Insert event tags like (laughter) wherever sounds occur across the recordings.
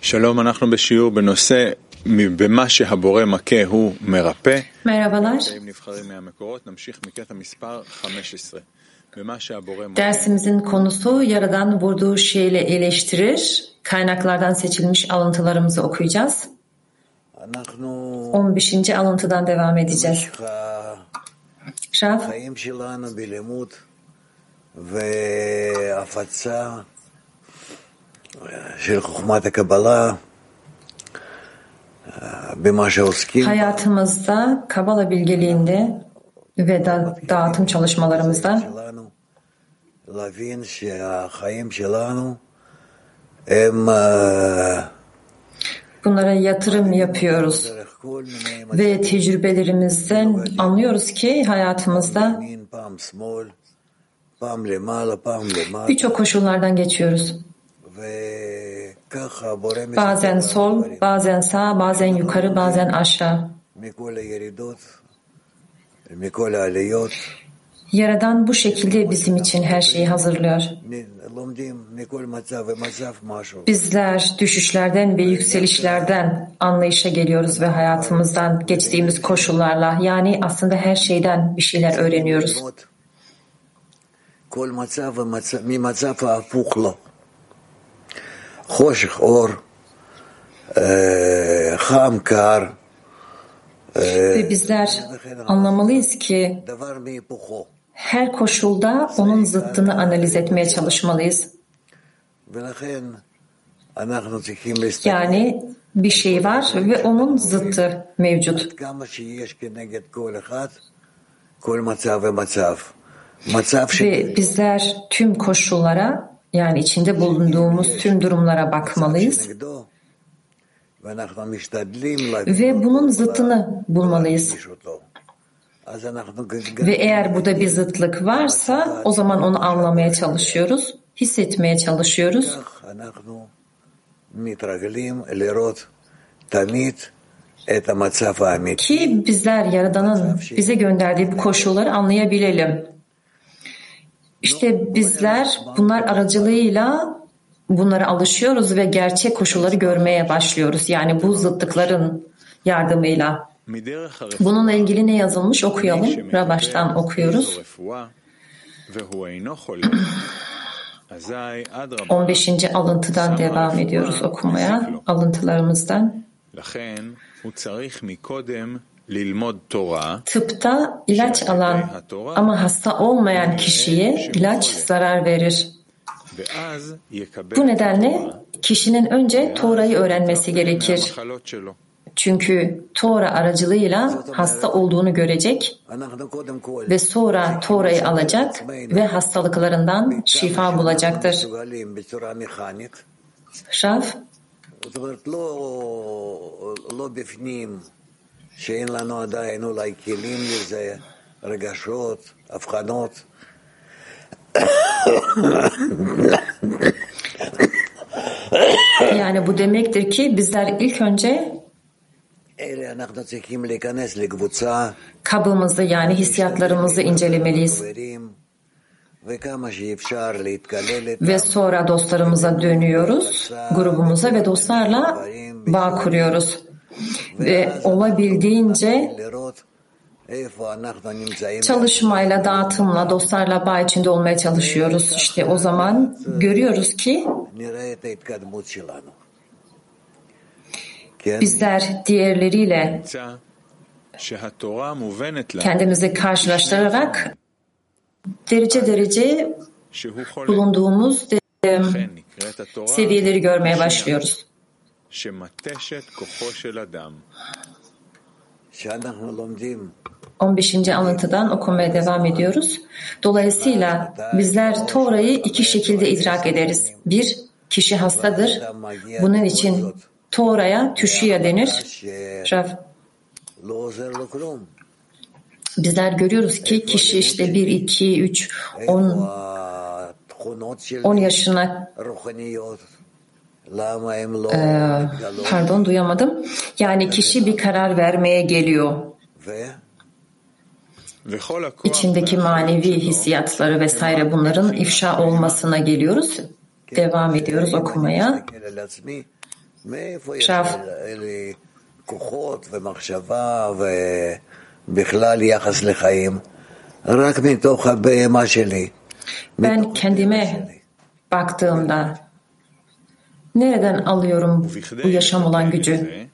שלום, אנחנו בשיעור בנושא במה שהבורא מכה הוא מרפא. Merhabalar. קטעים נבחרים מהמקורות, נמשיך מקטע מספר 15. במה שהבורא maka Dersimizin konusu Yaradan vurduğu şeyle eleştirir. Kaynaklardan seçilmiş alıntılarımızı okuyacağız. אנחנו 15. alıntıdan devam edeceğiz. במשך Hayatımızda Kabala bilgeliğinde ve da, dağıtım çalışmalarımızda bunlara yatırım yapıyoruz ve tecrübelerimizden anlıyoruz ki hayatımızda birçok koşullardan geçiyoruz. Bazen sol, bazen sağ, bazen yukarı, bazen aşağı. Yaradan bu şekilde bizim için her şeyi hazırlıyor. Bizler düşüşlerden ve yükselişlerden anlayışa geliyoruz ve hayatımızdan geçtiğimiz koşullarla yani aslında her şeyden bir şeyler öğreniyoruz. Hoşik or, e, ham Ve bizler anlamalıyız ki her koşulda onun zıttını analiz etmeye çalışmalıyız. Yani bir şey var ve onun zıttı mevcut. Ve bizler tüm koşullara yani içinde bulunduğumuz tüm durumlara bakmalıyız ve bunun zıtını bulmalıyız. Ve eğer burada bir zıtlık varsa o zaman onu anlamaya çalışıyoruz, hissetmeye çalışıyoruz. Ki bizler Yaradan'ın bize gönderdiği bu koşulları anlayabilelim. İşte bizler bunlar aracılığıyla bunlara alışıyoruz ve gerçek koşulları görmeye başlıyoruz. Yani bu zıtlıkların yardımıyla. Bununla ilgili ne yazılmış okuyalım. Rabaş'tan okuyoruz. 15. alıntıdan devam ediyoruz okumaya, alıntılarımızdan. Tıpta ilaç alan ama hasta olmayan kişiye ilaç zarar verir. Bu nedenle kişinin önce Tora'yı öğrenmesi gerekir. Çünkü Tora aracılığıyla hasta olduğunu görecek ve sonra Tora'yı alacak ve hastalıklarından şifa bulacaktır. Rav, שאין לנו עדיין אולי כלים לזה, רגשות, הבחנות. yani bu demektir ki bizler ilk önce אלה אנחנו צריכים להיכנס לקבוצה, kabımızı yani hissiyatlarımızı incelemeliyiz. חברים, וכמה שאפשר להתקלל Ve איתם, sonra dostlarımıza dönüyoruz, grubumuza ve dostlarla bağ kuruyoruz. ve olabildiğince çalışmayla, dağıtımla, dostlarla bağ içinde olmaya çalışıyoruz. İşte o zaman görüyoruz ki bizler diğerleriyle kendimizi karşılaştırarak derece derece bulunduğumuz de, seviyeleri görmeye başlıyoruz. 15. anlatıdan okumaya devam ediyoruz. Dolayısıyla bizler Tora'yı iki şekilde idrak ederiz. Bir, kişi hastadır. Bunun için Tora'ya tüşiya denir. Rav. Bizler görüyoruz ki kişi işte 1, 2, 3, 10, 10 yaşına Ee, מתגלות? pardon duyamadım. Yani kişi bir karar vermeye geliyor. ו- וכל הכוח İçindeki manevi hissiyatları vesaire bunların ifşa olmasına geliyoruz. Devam ediyoruz okumaya. להסתכל על עצמי מאיפה יש Rav. לי כוחות ומחשבה ובכלל יחס לחיים? רק מתוך הבהמה שלי. Ben kendime baktığımda Nereden alıyorum bu yaşam olan gücü?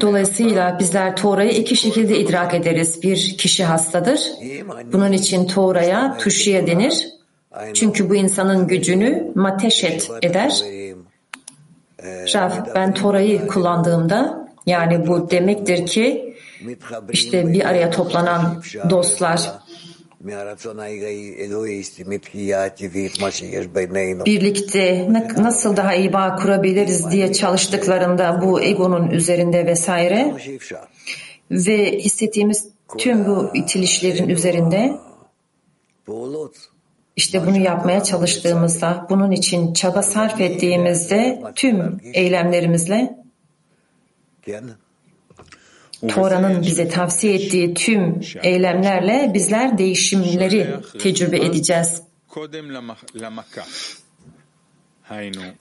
Dolayısıyla bizler Tora'yı iki şekilde idrak ederiz. Bir kişi hastadır. Bunun için Tora'ya tuşiye denir. Çünkü bu insanın gücünü mateşet eder. Raf, ben Tora'yı kullandığımda yani bu demektir ki işte bir araya toplanan dostlar Birlikte nasıl daha iyi bağ kurabiliriz diye çalıştıklarında bu egonun üzerinde vesaire ve hissettiğimiz tüm bu itilişlerin üzerinde işte bunu yapmaya çalıştığımızda, bunun için çaba sarf ettiğimizde tüm eylemlerimizle Tora'nın bize tavsiye ettiği tüm eylemlerle bizler değişimleri tecrübe edeceğiz.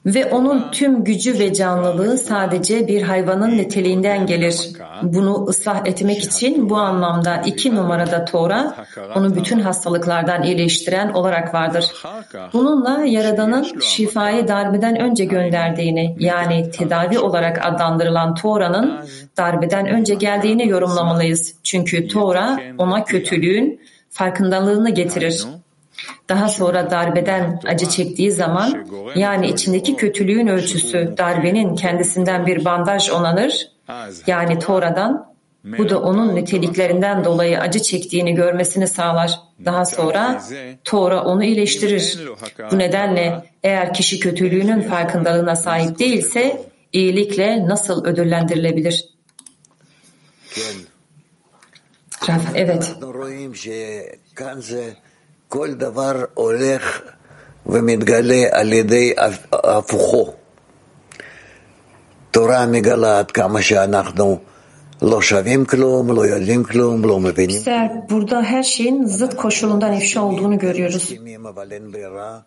Ve onun tüm gücü ve canlılığı sadece bir hayvanın niteliğinden gelir. Bunu ıslah etmek için bu anlamda iki numarada Tora, onu bütün hastalıklardan iyileştiren olarak vardır. Bununla Yaradan'ın şifayı darbeden önce gönderdiğini, yani tedavi olarak adlandırılan Tora'nın darbeden önce geldiğini yorumlamalıyız. Çünkü Tora ona kötülüğün farkındalığını getirir. Daha sonra darbeden acı çektiği zaman yani içindeki kötülüğün ölçüsü darbenin kendisinden bir bandaj onanır yani Tora'dan bu da onun niteliklerinden dolayı acı çektiğini görmesini sağlar. Daha sonra Tora onu iyileştirir. Bu nedenle eğer kişi kötülüğünün farkındalığına sahip değilse iyilikle nasıl ödüllendirilebilir? Evet. אנחנו רואים שכאן זה כל דבר הולך ומתגלה על ידי הפוכו. תורה מגלה עד כמה שאנחנו לא שווים כלום, לא יודעים כלום, לא מבינים. Bizler burada her şeyin zıt koşulundan ifşa olduğunu görüyoruz. מסכימים, אבל אין ברירה.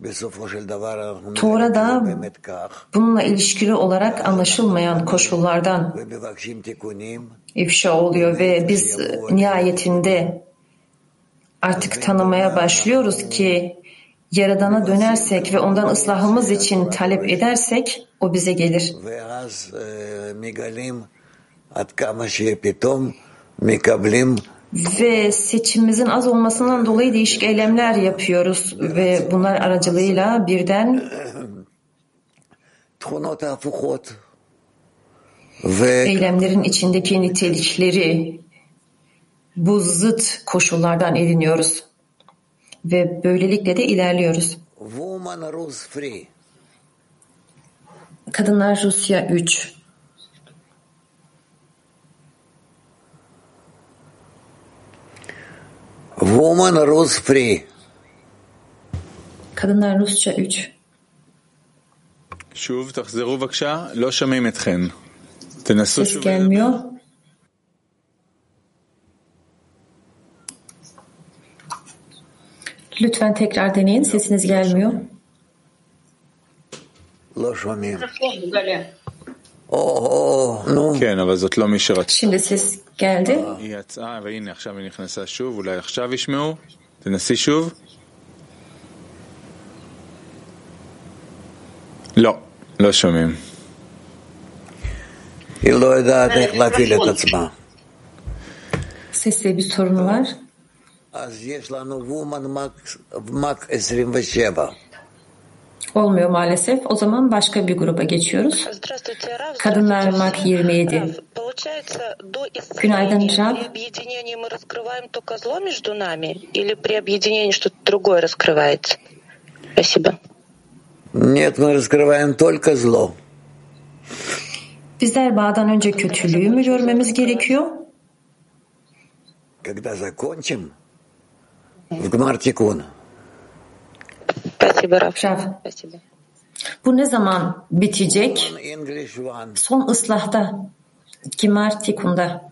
בסופו של דבר אנחנו תורה מבינים באמת כך, Bununla ilişkili olarak anlaşılmayan koşullardan ומבקשים תיקונים, ifşa oluyor ve biz nihayetinde artık tanımaya başlıyoruz ki Yaradan'a dönersek ve ondan ıslahımız için talep edersek o bize gelir. Ve seçimimizin az olmasından dolayı değişik eylemler yapıyoruz ve bunlar aracılığıyla birden eylemlerin içindeki nitelikleri bu zıt koşullardan ediniyoruz ve böylelikle de ilerliyoruz. Woman Rus Free. Kadınlar Rusya 3. Woman Rus Free. Kadınlar Rusça 3. Şuv tahzeru bakşa, lo şamim etken. Ses gelmiyor. Lütfen tekrar deneyin. Sesiniz gelmiyor. לא שומעים. או, נו. כן, אבל זאת לא מי שרצה. Şimdi ses geldi. היא יצאה, והנה עכשיו היא נכנסה שוב, אולי עכשיו ישמעו. תנסי שוב. לא, לא שומעים. היא לא יודעת איך להפעיל את עצמה. Sesle bir sorunu var. Olmuyor maalesef. O zaman başka bir gruba geçiyoruz. Здравствуйте, Рав. Kadınlar Здравствуйте Мак всем. 27. Рав, Получается, до Günaydın, исцеления Рав. при объединении мы раскрываем только зло между нами или при объединении что-то другое раскрывается? Спасибо. Нет, мы раскрываем только зло. Bizler bağdan önce kötülüğü mü görmemiz gerekiyor? Когда закончим, в Гмар Тикун, Спасибо, Рав. Rav, Спасибо. bu ne zaman bitecek? English One. Son ıslahta. Kimar Tikun'da.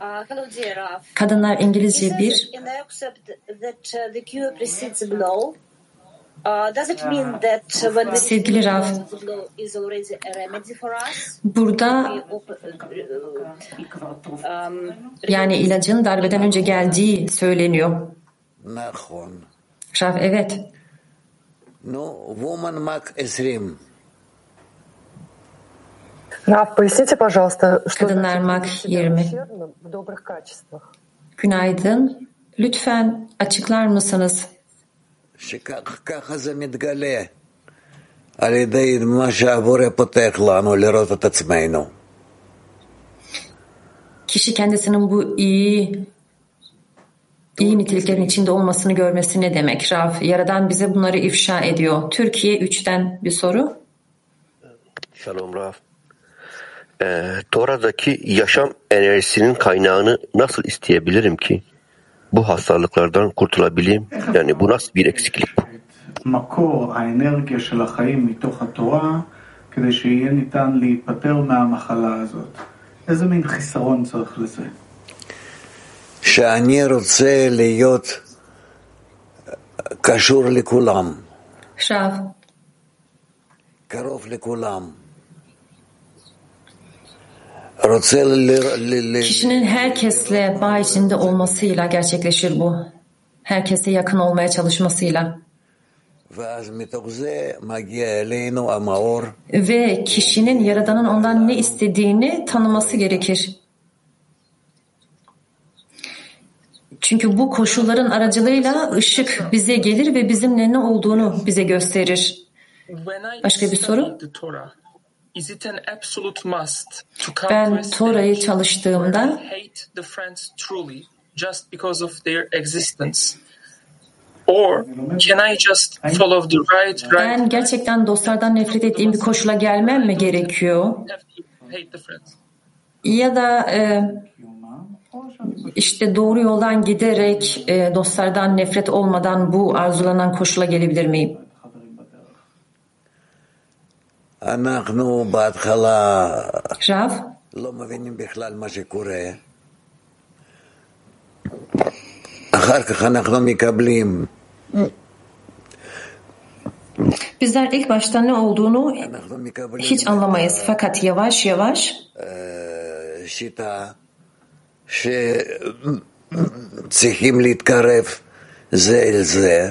Uh, hello, dear Raf. Kadınlar He İngilizce says 1. in the excerpt that uh, the cure precedes the blow. Uh, does it mean that when we Sevgili Raf, is already a remedy for us? burada We open, uh, um, yani ilacın darbeden önce geldiği söyleniyor. נכון. Raf evet. Ну, Woman Mac 20. Раф, поясните, пожалуйста, что Kadınlar значит Mak вести себя 20. ущербно в добрых качествах? Günaydın. Lütfen açıklar mısınız? שככה זה מתגלה על ידי מה שהבורא פותח לנו לראות את עצמנו. Kişi kendisinin bu iyi iyi niteliklerin içinde olmasını görmesi ne demek? Raf, Yaradan bize bunları ifşa ediyor. Türkiye 3'ten bir soru. Shalom Rav. Ee, Tora'daki yaşam enerjisinin kaynağını nasıl isteyebilirim ki bu hastalıklardan kurtulabileyim? Yani bu nasıl bir eksiklik bu? מקור האנרגיה של החיים מתוך התורה כדי שיהיה ניתן להיפטר מהמחלה הזאת. איזה מין חיסרון צריך לזה? שאני רוצה להיות קשור לכולם, Raf, קרוב לכולם. רוצה ל... ל... ל... kişinin herkesle bağ içinde olmasıyla gerçekleşir bu. Herkese yakın olmaya çalışmasıyla. ואז מתוך זה מגיע אלינו המאור Ve kişinin Yaradan'ın ondan ne istediğini tanıması gerekir. Çünkü bu koşulların aracılığıyla ışık bize gelir ve bizimle ne olduğunu bize gösterir. Başka bir soru? Ben Tora'yı çalıştığımda just because of their existence? Or can I just follow the right right ben gerçekten dostlardan nefret ettiğim bir koşula gelmem mi gerekiyor? Ya da e, işte doğru yoldan giderek e, dostlardan nefret olmadan bu arzulanan koşula gelebilir miyim? Rav, Bizler ilk başta ne olduğunu hiç anlamayız. Fakat yavaş yavaş שצריכים להתקרב זה אל זה,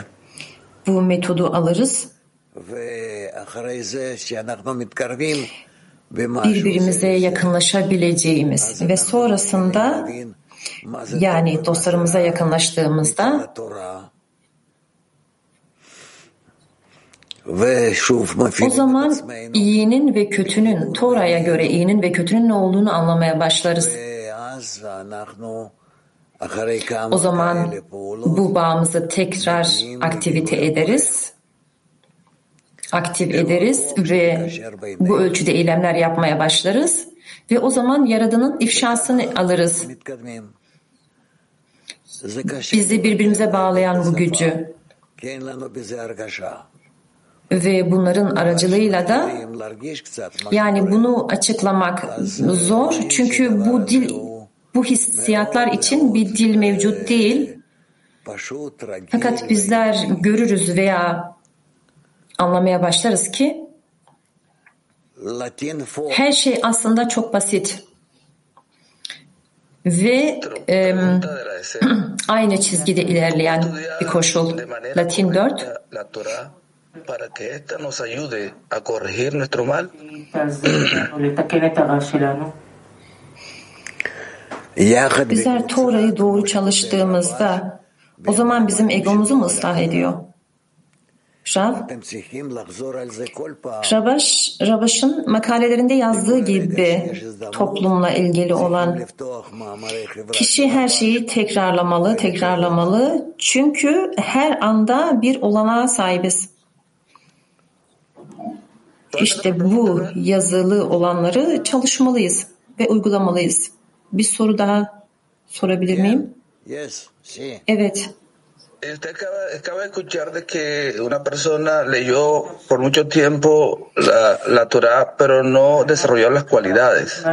bu metodu alırız. ואחרי זה שאנחנו מתקרבים במשהו, Birbirimize yakınlaşabileceğimiz ve sonrasında נבין מה זה yani dostlarımıza yakınlaştığımızda התורה. ושוב o מפעילים את zaman עצמנו. iyinin ve kötünün Tora'ya göre iyinin ve kötünün ne olduğunu anlamaya başlarız. O zaman bu bağımızı tekrar aktivite ederiz. Aktif ederiz ve bu ölçüde eylemler yapmaya başlarız ve o zaman Yaradan'ın ifşasını alırız. Bizi birbirimize bağlayan bu gücü ve bunların aracılığıyla da yani bunu açıklamak zor. çünkü bu dil bu hissiyatlar için bir dil mevcut değil. Fakat bizler görürüz veya anlamaya başlarız ki her şey aslında çok basit ve e, (clears throat) aynı çizgide ilerleyen bir koşul. Latin 4 Bizler Tora'yı doğru çalıştığımızda o zaman bizim egomuzu mu ıslah ediyor? Rav, Rabaş, Rabaş'ın makalelerinde yazdığı gibi toplumla ilgili olan kişi her şeyi tekrarlamalı, tekrarlamalı. Çünkü her anda bir olanağa sahibiz. İşte bu yazılı olanları çalışmalıyız ve uygulamalıyız. Bir soru daha sorabilir miyim? Yes, sí. Evet. Usted acaba, acaba de escuchar de que una persona leyó por mucho tiempo la, la Torah, pero no desarrolló las cualidades.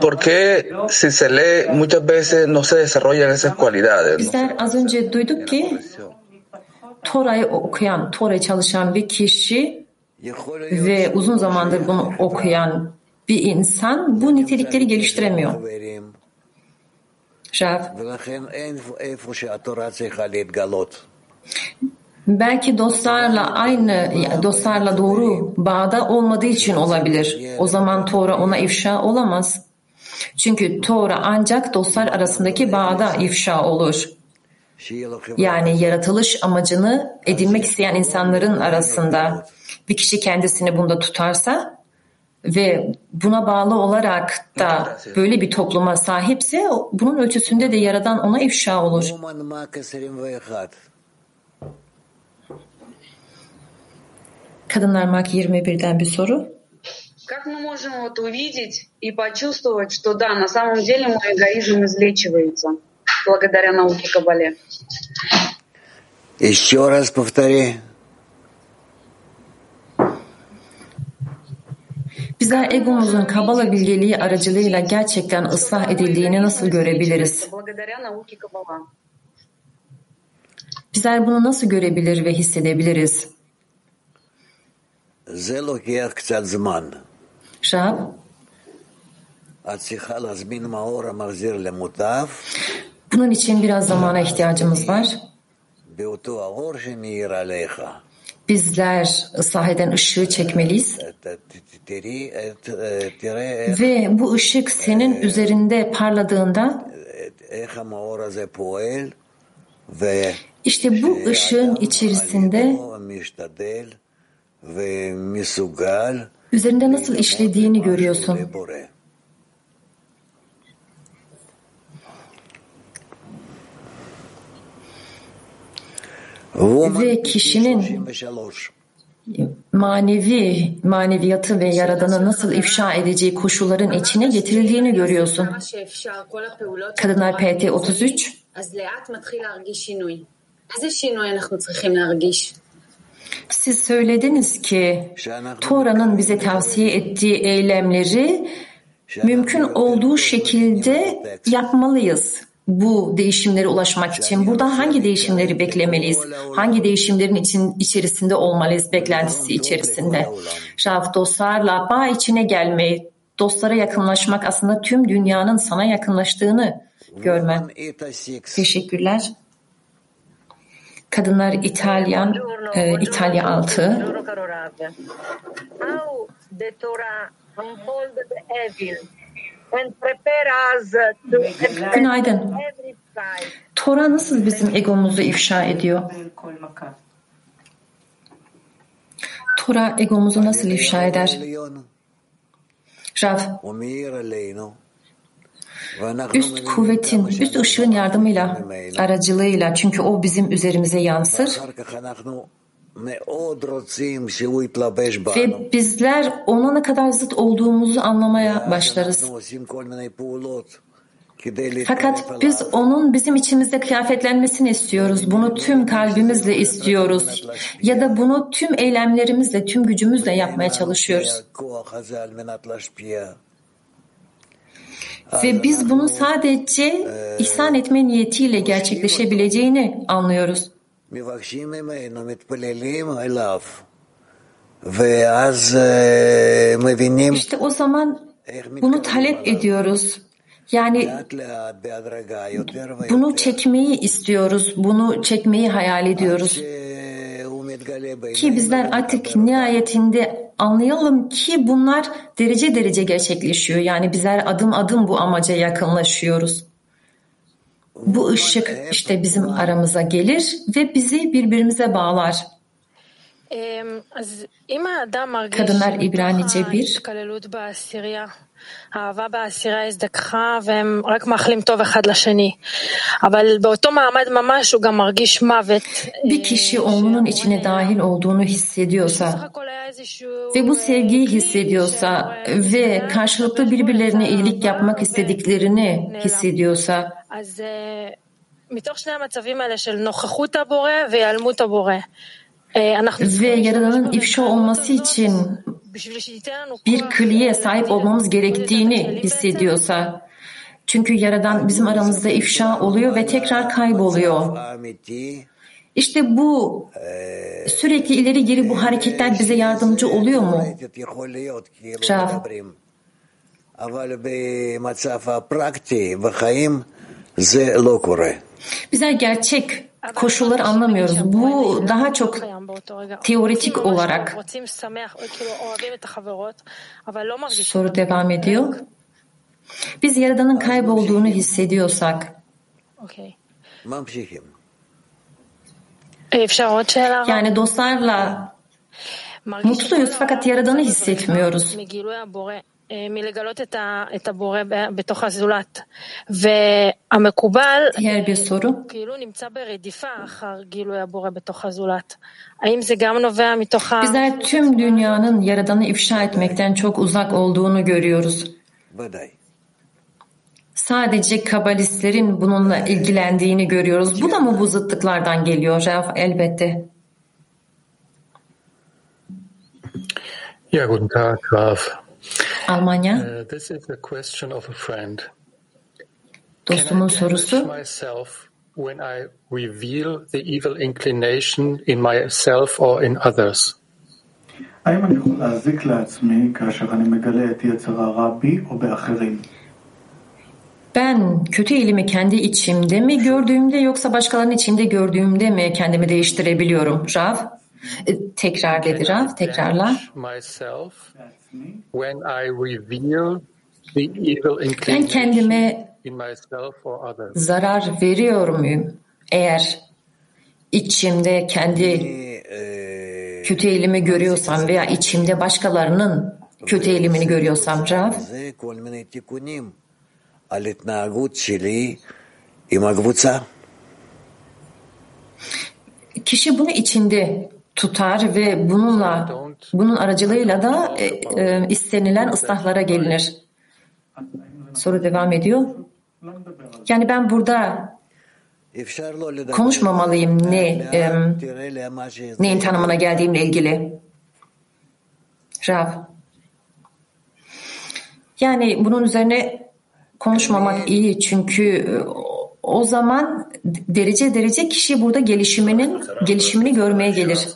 ¿Por qué si se lee muchas veces no se desarrollan esas cualidades? no? Bizler az önce duyduk ki Tora'yı okuyan, Tora'yı çalışan bir kişi ve uzun zamandır bunu okuyan bir insan bu nitelikleri geliştiremiyor. Belki dostlarla aynı, dostlarla doğru bağda olmadığı için olabilir. O zaman Tora ona ifşa olamaz. Çünkü Tora ancak dostlar arasındaki bağda ifşa olur. Yani yaratılış amacını edinmek isteyen insanların arasında bir kişi kendisini bunda tutarsa ve buna bağlı olarak da böyle bir topluma sahipse bunun ölçüsünde de yaradan ona ifşa olur. Kadınlar Mak 21'den bir soru. Как мы можем вот увидеть и почувствовать, что да, на самом деле мой эгоизм излечивается благодаря науке Кабале? Еще раз повтори. Bizler egomuzun kabala bilgeliği aracılığıyla gerçekten ıslah edildiğini nasıl görebiliriz? Bizler bunu nasıl görebilir ve hissedebiliriz? Rab, bunun için biraz zamana ihtiyacımız var. Bizler ıslah eden ışığı çekmeliyiz. Ve bu ışık senin üzerinde parladığında işte bu ışığın içerisinde üzerinde nasıl işlediğini görüyorsun. Ve kişinin manevi maneviyatı ve yaradanı nasıl ifşa edeceği koşulların içine getirildiğini görüyorsun. Kadınlar PT 33 siz söylediniz ki Tora'nın bize tavsiye ettiği eylemleri mümkün olduğu şekilde yapmalıyız bu değişimlere ulaşmak için. Burada hangi değişimleri beklemeliyiz? Hangi değişimlerin için içerisinde olmalıyız beklentisi içerisinde? Rav dostlarla bağ içine gelmeyi, dostlara yakınlaşmak aslında tüm dünyanın sana yakınlaştığını görmen. Teşekkürler. Kadınlar İtalyan, e, İtalya 6. Günaydın. Tora nasıl bizim egomuzu ifşa ediyor? Tora egomuzu nasıl ifşa eder? Rav, üst kuvvetin, üst ışığın yardımıyla, aracılığıyla çünkü o bizim üzerimize yansır ve bizler ona ne kadar zıt olduğumuzu anlamaya başlarız. Fakat biz onun bizim içimizde kıyafetlenmesini istiyoruz. Bunu tüm kalbimizle istiyoruz. Ya da bunu tüm eylemlerimizle, tüm gücümüzle yapmaya çalışıyoruz. Ve biz bunu sadece ihsan etme niyetiyle gerçekleşebileceğini anlıyoruz. İşte o zaman bunu talep ediyoruz. Yani bunu çekmeyi istiyoruz, bunu çekmeyi hayal ediyoruz. Ki bizler artık nihayetinde anlayalım ki bunlar derece derece gerçekleşiyor. Yani bizler adım adım bu amaca yakınlaşıyoruz. Bu ışık işte bizim aramıza gelir ve bizi birbirimize bağlar. Kadınlar İbranice 1 האהבה בעשירייה הזדככה והם רק מאחלים טוב אחד לשני. אבל באותו מעמד ממש הוא גם מרגיש מוות. Bir kişi onun içine dahil olduğunu hissediyorsa ve bu sevgiyi hissediyorsa ve karşılıklı birbirlerine iyilik yapmak istediklerini hissediyorsa מתוך שני המצבים האלה של נוכחות הבורא והיעלמות הבורא. ve Yaradan'ın ifşa olması için bir külliye sahip olmamız gerektiğini hissediyorsa, çünkü Yaradan bizim aramızda ifşa oluyor ve tekrar kayboluyor. İşte bu sürekli ileri geri bu hareketler bize yardımcı oluyor mu? Rav. Bizler gerçek koşulları anlamıyoruz. Bu daha çok teoretik olarak soru devam ediyor. Biz Yaradan'ın kaybolduğunu hissediyorsak. Yani dostlarla mutluyuz fakat Yaradan'ı hissetmiyoruz. Diğer bir soru. Bizler tüm dünyanın Yaradan'ı ifşa etmekten çok uzak olduğunu görüyoruz. Sadece kabalistlerin bununla ilgilendiğini görüyoruz. Bu da mı bu zıtlıklardan geliyor? Elbette. Ja, guten Tag, Graf. Almanya. Uh, this is a question of a friend. Dostumun Can I sorusu. damage myself when I reveal the evil inclination in myself or in others? האם אני יכול להזיק לעצמי כאשר אני מגלה את יצר הרע בי או באחרים? Ben kötü eğilimi kendi içimde mi gördüğümde yoksa başkalarının içinde gördüğümde mi kendimi değiştirebiliyorum? Rav. E, Tekrar dedi Rav. Tekrarla. Damage myself ben kendime zarar veriyor muyum? Eğer içimde kendi kötü elimi görüyorsam veya içimde başkalarının kötü elimini görüyorsam Rav, kişi bunu içinde tutar ve bununla bunun aracılığıyla da e, e, istenilen ıslahlara gelinir. Soru devam ediyor. Yani ben burada konuşmamalıyım ne e, neyin tanımına geldiğimle ilgili. Rab. Yani bunun üzerine konuşmamak iyi çünkü e, o zaman derece derece kişi burada gelişiminin gelişimini görmeye gelir.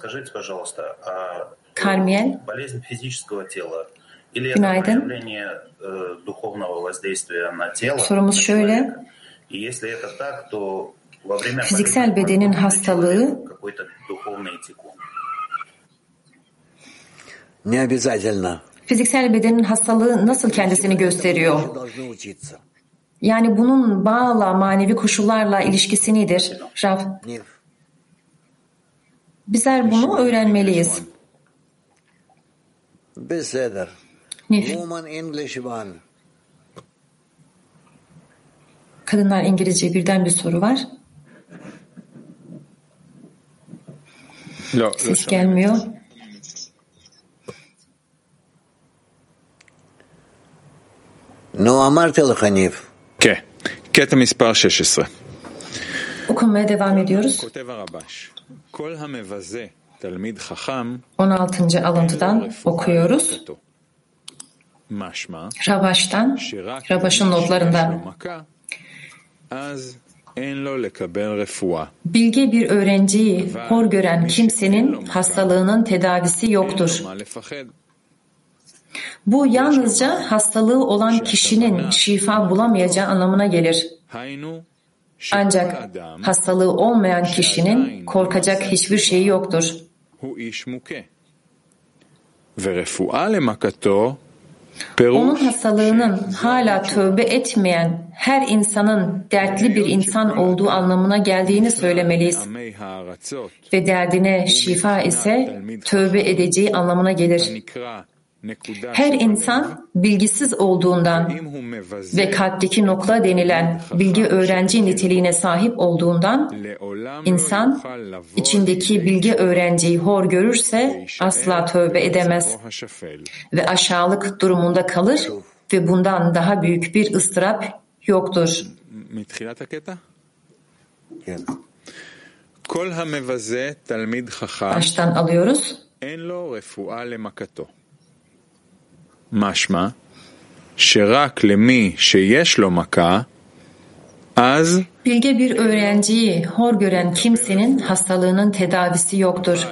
Скажите, пожалуйста, а Кармиэль. болезнь физического тела или это Günaydın. проявление э, духовного воздействия на тело? Sorumuz şöyle. И если это так, то во время Fiziksel bedenin hastalığı какой-то духовный тикун. Не обязательно. fiziksel bedenin hastalığı nasıl kendisini gösteriyor? Должны учиться. Yani bunun bağla manevi koşullarla ilişkisi nedir? Rav. Нив. Bizler bunu öğrenmeliyiz. Beseder. Woman English one. Kadınlar İngilizce birden bir soru var. Lo, Ses gelmiyor. No amarti al Hanif. Ke. Keta mispar 16. Okumaya devam ediyoruz. Kotev Arabaş. Kol hamevaze 16. alıntıdan okuyoruz. Ravaş'tan, Ravaş'ın notlarında Bilge bir öğrenciyi hor gören kimsenin hastalığının tedavisi yoktur. Bu yalnızca hastalığı olan kişinin şifa bulamayacağı anlamına gelir. Ancak hastalığı olmayan kişinin korkacak hiçbir şeyi yoktur. Onun hastalığının hala tövbe etmeyen her insanın dertli bir insan olduğu anlamına geldiğini söylemeliyiz. Ve derdine şifa ise tövbe edeceği anlamına gelir. Her insan bilgisiz olduğundan ve kalpteki nokta denilen bilgi öğrenci niteliğine sahip olduğundan insan içindeki bilgi öğrenciyi hor görürse asla tövbe edemez ve aşağılık durumunda kalır ve bundan daha büyük bir ıstırap yoktur. Baştan alıyoruz. משמע שרק למי שיש לו מכה, אז Bilge bir öğrenciyi hor gören kimsenin hastalığının tedavisi yoktur.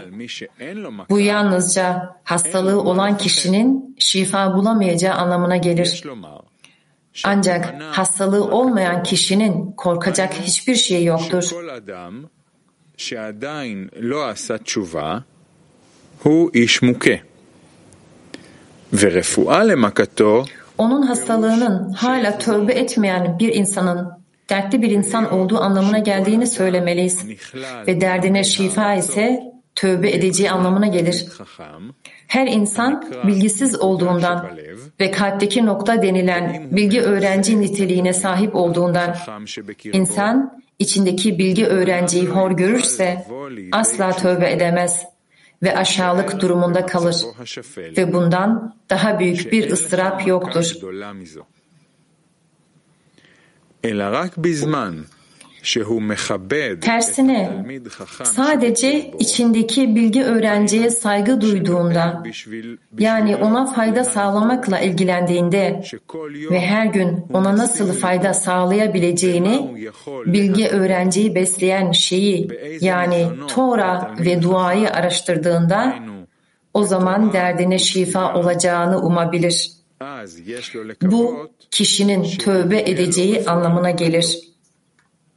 Bu yalnızca hastalığı olan kişinin şifa bulamayacağı anlamına gelir. Ancak hastalığı olmayan kişinin korkacak hiçbir şey yoktur. שכל אדם שעדיין לא עשה תשובה הוא איש מוכה. onun hastalığının hala tövbe etmeyen bir insanın dertli bir insan olduğu anlamına geldiğini söylemeliyiz. Ve derdine şifa ise tövbe edeceği anlamına gelir. Her insan bilgisiz olduğundan ve kalpteki nokta denilen bilgi öğrenci niteliğine sahip olduğundan insan içindeki bilgi öğrenciyi hor görürse asla tövbe edemez.'' Ve aşağılık durumunda kalır ve bundan daha büyük bir ıstırap yoktur. Tersine sadece içindeki bilgi öğrenciye saygı duyduğunda yani ona fayda sağlamakla ilgilendiğinde ve her gün ona nasıl fayda sağlayabileceğini bilgi öğrenciyi besleyen şeyi yani Tora ve duayı araştırdığında o zaman derdine şifa olacağını umabilir. Bu kişinin tövbe edeceği anlamına gelir.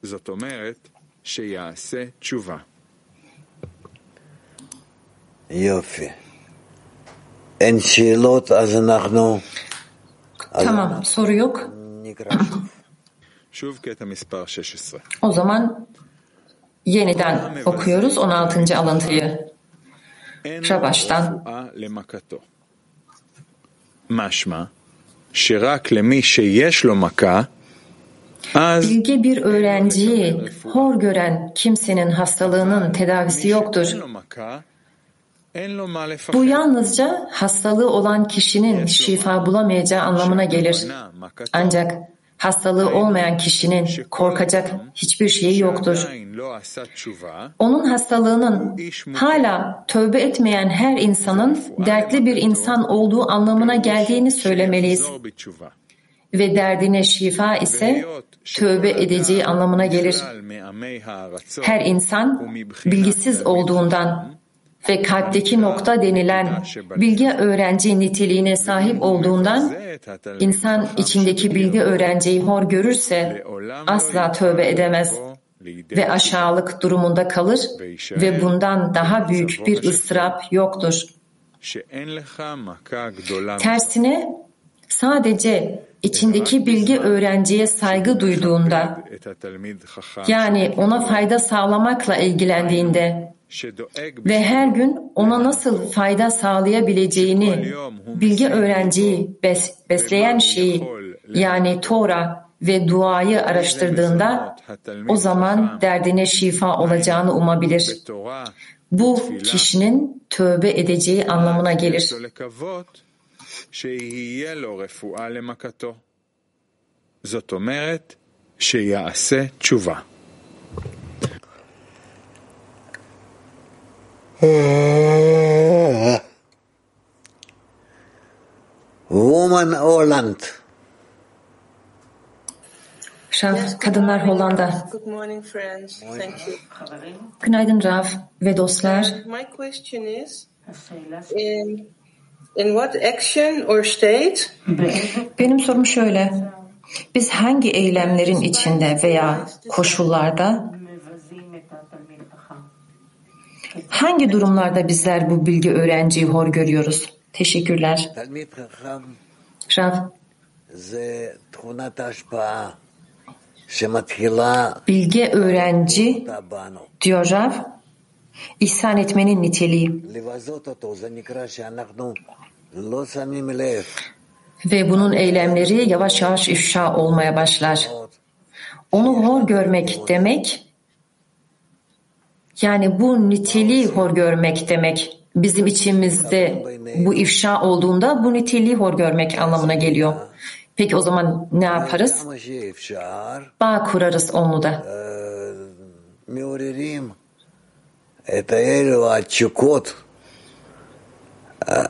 זאת אומרת שיעשה תשובה. יופי. אין שאלות, אז אנחנו Tamam soru yok. נקרא שוב. שוב קטע מספר 16. O zaman yeniden okuyoruz 16. alıntıyı. אין Şabaş'tan. רפואה למכתו. משמע שרק למי Bilge bir öğrenciyi hor gören kimsenin hastalığının tedavisi yoktur. Bu yalnızca hastalığı olan kişinin şifa bulamayacağı anlamına gelir. Ancak hastalığı olmayan kişinin korkacak hiçbir şeyi yoktur. Onun hastalığının hala tövbe etmeyen her insanın dertli bir insan olduğu anlamına geldiğini söylemeliyiz ve derdine şifa ise tövbe edeceği anlamına gelir. Her insan bilgisiz olduğundan ve kalpteki nokta denilen bilgi öğrenci niteliğine sahip olduğundan insan içindeki bilgi öğrenciyi hor görürse asla tövbe edemez ve aşağılık durumunda kalır ve bundan daha büyük bir ıstırap yoktur. Tersine Sadece içindeki bilgi öğrenciye saygı duyduğunda yani ona fayda sağlamakla ilgilendiğinde ve her gün ona nasıl fayda sağlayabileceğini, bilgi öğrenciyi, bes, besleyen şeyi yani Tora ve duayı araştırdığında o zaman derdine şifa olacağını umabilir. Bu kişinin tövbe edeceği anlamına gelir. שיהיה לו רפואה למכתו. זאת אומרת שיעשה תשובה. Woman Holland. Şaf, Kadınlar Hollanda. Good morning, friends. Thank you. Günaydın Rav ve dostlar. My question is, in, In what action or state? Benim sorum şöyle. Biz hangi eylemlerin içinde veya koşullarda hangi durumlarda bizler bu bilgi öğrenciyi hor görüyoruz? Teşekkürler. Rav. Bilge öğrenci diyor Rav, ihsan etmenin niteliği. Ve bunun eylemleri yavaş yavaş ifşa olmaya başlar. Onu hor görmek demek, yani bu niteliği hor görmek demek. Bizim içimizde bu ifşa olduğunda bu niteliği hor görmek anlamına geliyor. Peki o zaman ne yaparız? Bağ kurarız onu da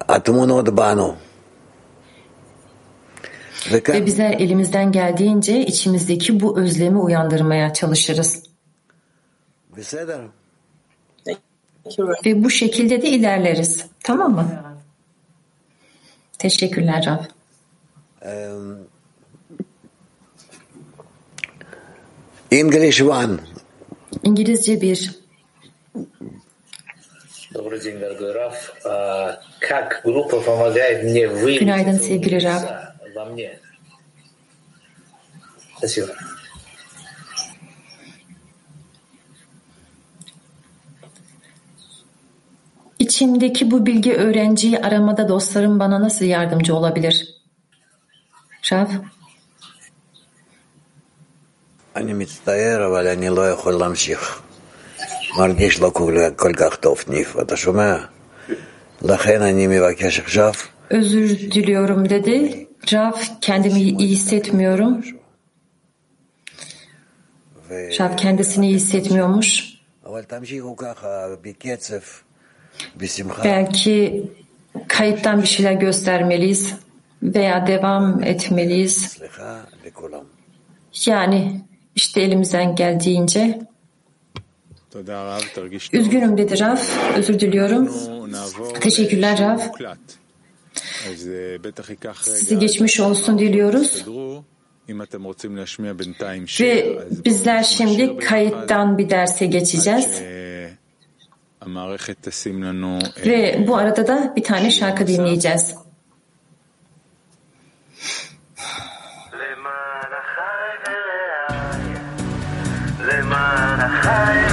atımın odbanu. Ve bize elimizden geldiğince içimizdeki bu özlemi uyandırmaya çalışırız. Ve bu şekilde de ilerleriz. Tamam mı? Teşekkürler Rab. English One. İngilizce bir. Günaydın этого sevgili Rab. беглеца во мне? Спасибо. İçimdeki bu bilgi öğrenciyi aramada dostlarım bana nasıl yardımcı olabilir? Rav, אני מצטער, אבל אני לא יכול להמשיך. מרגיש לא כל, כל כך טוב, ניף, אתה שומע? לכן אני מבקש עכשיו, özür diliyorum dedi. Rav, kendimi iyi hissetmiyorum. Rav kendisini iyi hissetmiyormuş. אבל תמשיכו ככה, בקצב, בשמחה. Belki kayıttan bir şeyler göstermeliyiz veya devam etmeliyiz. סליחה לכולם. Yani işte elimizden geldiğince. Üzgünüm dedi Rav, özür diliyorum. אנחנו נעבור Teşekkürler Rav. מוקלט. אז אה, בטח ייקח Size רגע. geçmiş olsun diliyoruz. תסתדרו. אם אתם רוצים להשמיע בינתיים Ve שיר, אז bizler şimdi kayıttan bir derse geçeceğiz. המערכת תשים לנו... אה, Ve bu arada da bir tane şarkı dinleyeceğiz. למען החי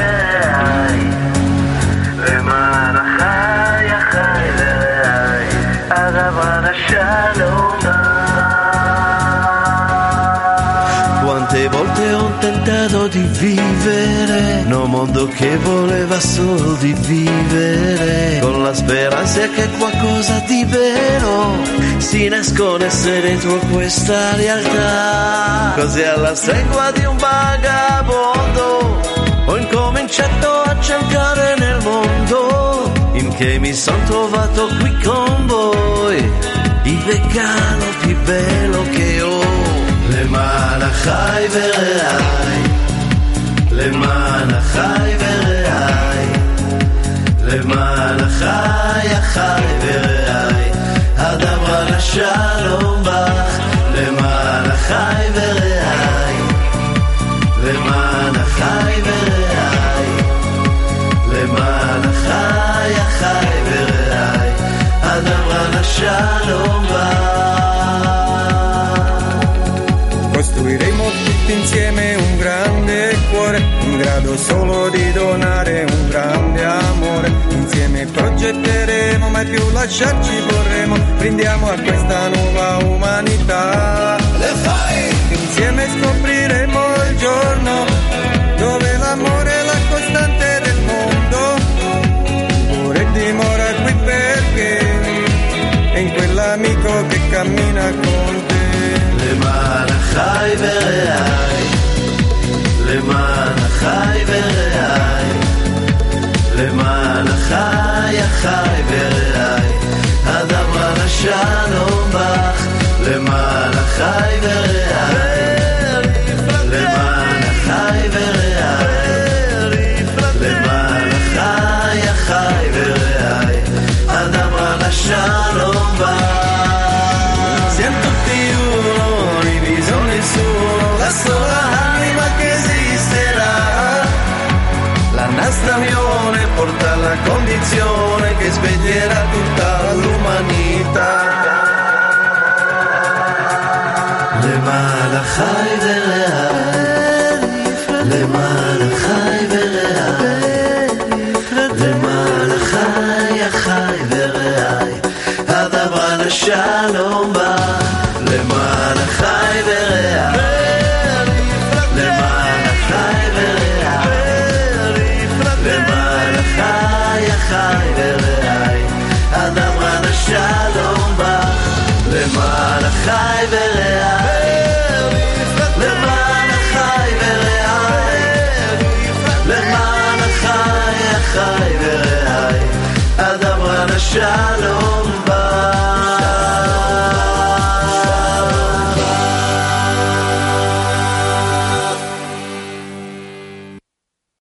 che voleva solo di vivere, con la speranza che qualcosa di vero si nascondesse dentro questa realtà. Così alla stregua di un vagabondo ho incominciato a cercare nel mondo, in che mi sono trovato qui con voi, il vegano più bello che ho. למען החי ורעי, למען החי ורעי, למען החי החי ורעי, הדברה לשלום בך, למען החי ורעי, Solo di donare un grande amore. Insieme progetteremo, mai più lasciarci vorremmo. Brindiamo a questa nuova umanità. Le! Insieme scopriremo il giorno dove l'amore è la costante del mondo. Ora dimora qui perché è in quell'amico che cammina con te. למען החי ורעי, למען החי ורעי, למען החי החי ורעי, הדברה לשלום בך, למען החי ורעי, 就